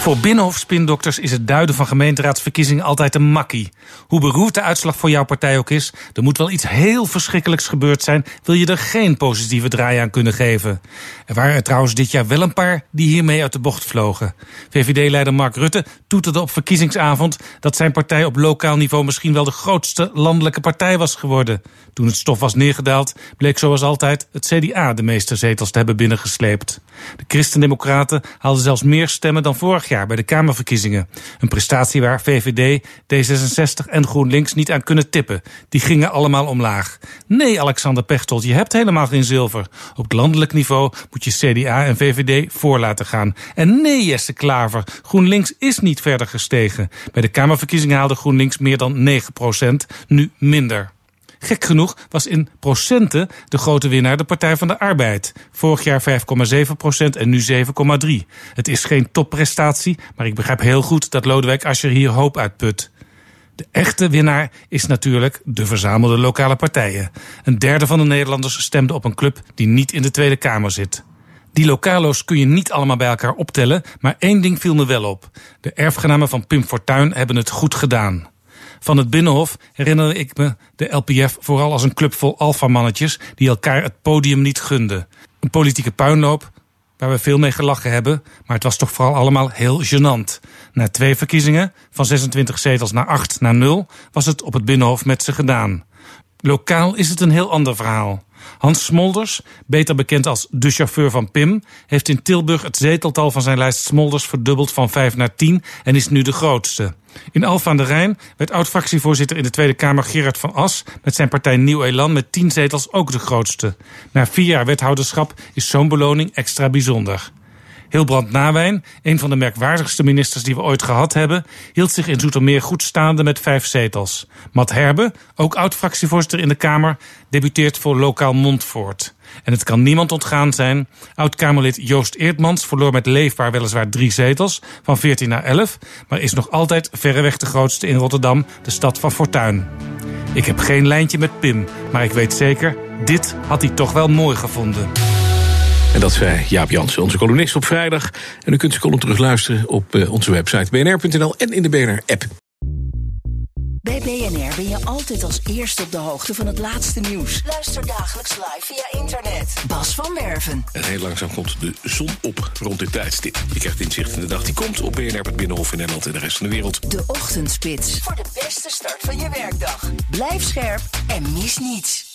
Voor binnenhofspindokters is het duiden van gemeenteraadsverkiezingen altijd een makkie. Hoe beroerd de uitslag voor jouw partij ook is, er moet wel iets heel verschrikkelijks gebeurd zijn, wil je er geen positieve draai aan kunnen geven. Er waren er trouwens dit jaar wel een paar die hiermee uit de bocht vlogen. VVD-leider Mark Rutte toeterde op verkiezingsavond dat zijn partij op lokaal niveau misschien wel de grootste landelijke partij was geworden. Toen het stof was neergedaald, bleek zoals altijd het CDA de meeste zetels te hebben binnengesleept. De Christendemocraten haalden zelfs meer stemmen dan vorig jaar bij de Kamerverkiezingen. Een prestatie waar VVD, D66 en GroenLinks niet aan kunnen tippen. Die gingen allemaal omlaag. Nee, Alexander Pechtold, je hebt helemaal geen zilver. Op het landelijk niveau moet je CDA en VVD voor laten gaan. En nee, Jesse Klaver, GroenLinks is niet verder gestegen. Bij de Kamerverkiezingen haalde GroenLinks meer dan 9% nu minder. Gek genoeg was in procenten de grote winnaar de Partij van de Arbeid. Vorig jaar 5,7 procent en nu 7,3. Het is geen topprestatie, maar ik begrijp heel goed dat Lodewijk Asscher hier hoop uitput. De echte winnaar is natuurlijk de verzamelde lokale partijen. Een derde van de Nederlanders stemde op een club die niet in de Tweede Kamer zit. Die lokalo's kun je niet allemaal bij elkaar optellen, maar één ding viel me wel op. De erfgenamen van Pim Fortuyn hebben het goed gedaan. Van het Binnenhof herinner ik me de LPF vooral als een club vol alfamannetjes die elkaar het podium niet gunden. Een politieke puinloop waar we veel mee gelachen hebben, maar het was toch vooral allemaal heel gênant. Na twee verkiezingen, van 26 zetels naar 8 naar 0, was het op het Binnenhof met ze gedaan. Lokaal is het een heel ander verhaal. Hans Smolders, beter bekend als de chauffeur van Pim, heeft in Tilburg het zeteltal van zijn lijst Smolders verdubbeld van 5 naar 10 en is nu de grootste. In Alphen aan de Rijn werd oud-fractievoorzitter in de Tweede Kamer Gerard van As met zijn partij Nieuw Elan met 10 zetels ook de grootste. Na vier jaar wethouderschap is zo'n beloning extra bijzonder. Hilbrand Nawijn, een van de merkwaardigste ministers die we ooit gehad hebben, hield zich in Zoetermeer goed staande met vijf zetels. Matt Herbe, ook oud-fractievoorzitter in de Kamer, debuteert voor lokaal Montfort. En het kan niemand ontgaan zijn. Oud-Kamerlid Joost Eertmans verloor met leefbaar weliswaar drie zetels, van 14 naar 11, maar is nog altijd verreweg de grootste in Rotterdam, de stad van Fortuin. Ik heb geen lijntje met Pim, maar ik weet zeker, dit had hij toch wel mooi gevonden. En dat zei Jaap Jansen, onze columnist op vrijdag. En u kunt zijn column terugluisteren op eh, onze website bnr.nl en in de BNR-app. Bij BNR ben je altijd als eerste op de hoogte van het laatste nieuws. Luister dagelijks live via internet. Bas van Werven. En heel langzaam komt de zon op rond dit tijdstip. Je krijgt inzicht in de dag die komt op BNR, het Binnenhof in Nederland en de rest van de wereld. De Ochtendspits. Voor de beste start van je werkdag. Blijf scherp en mis niets.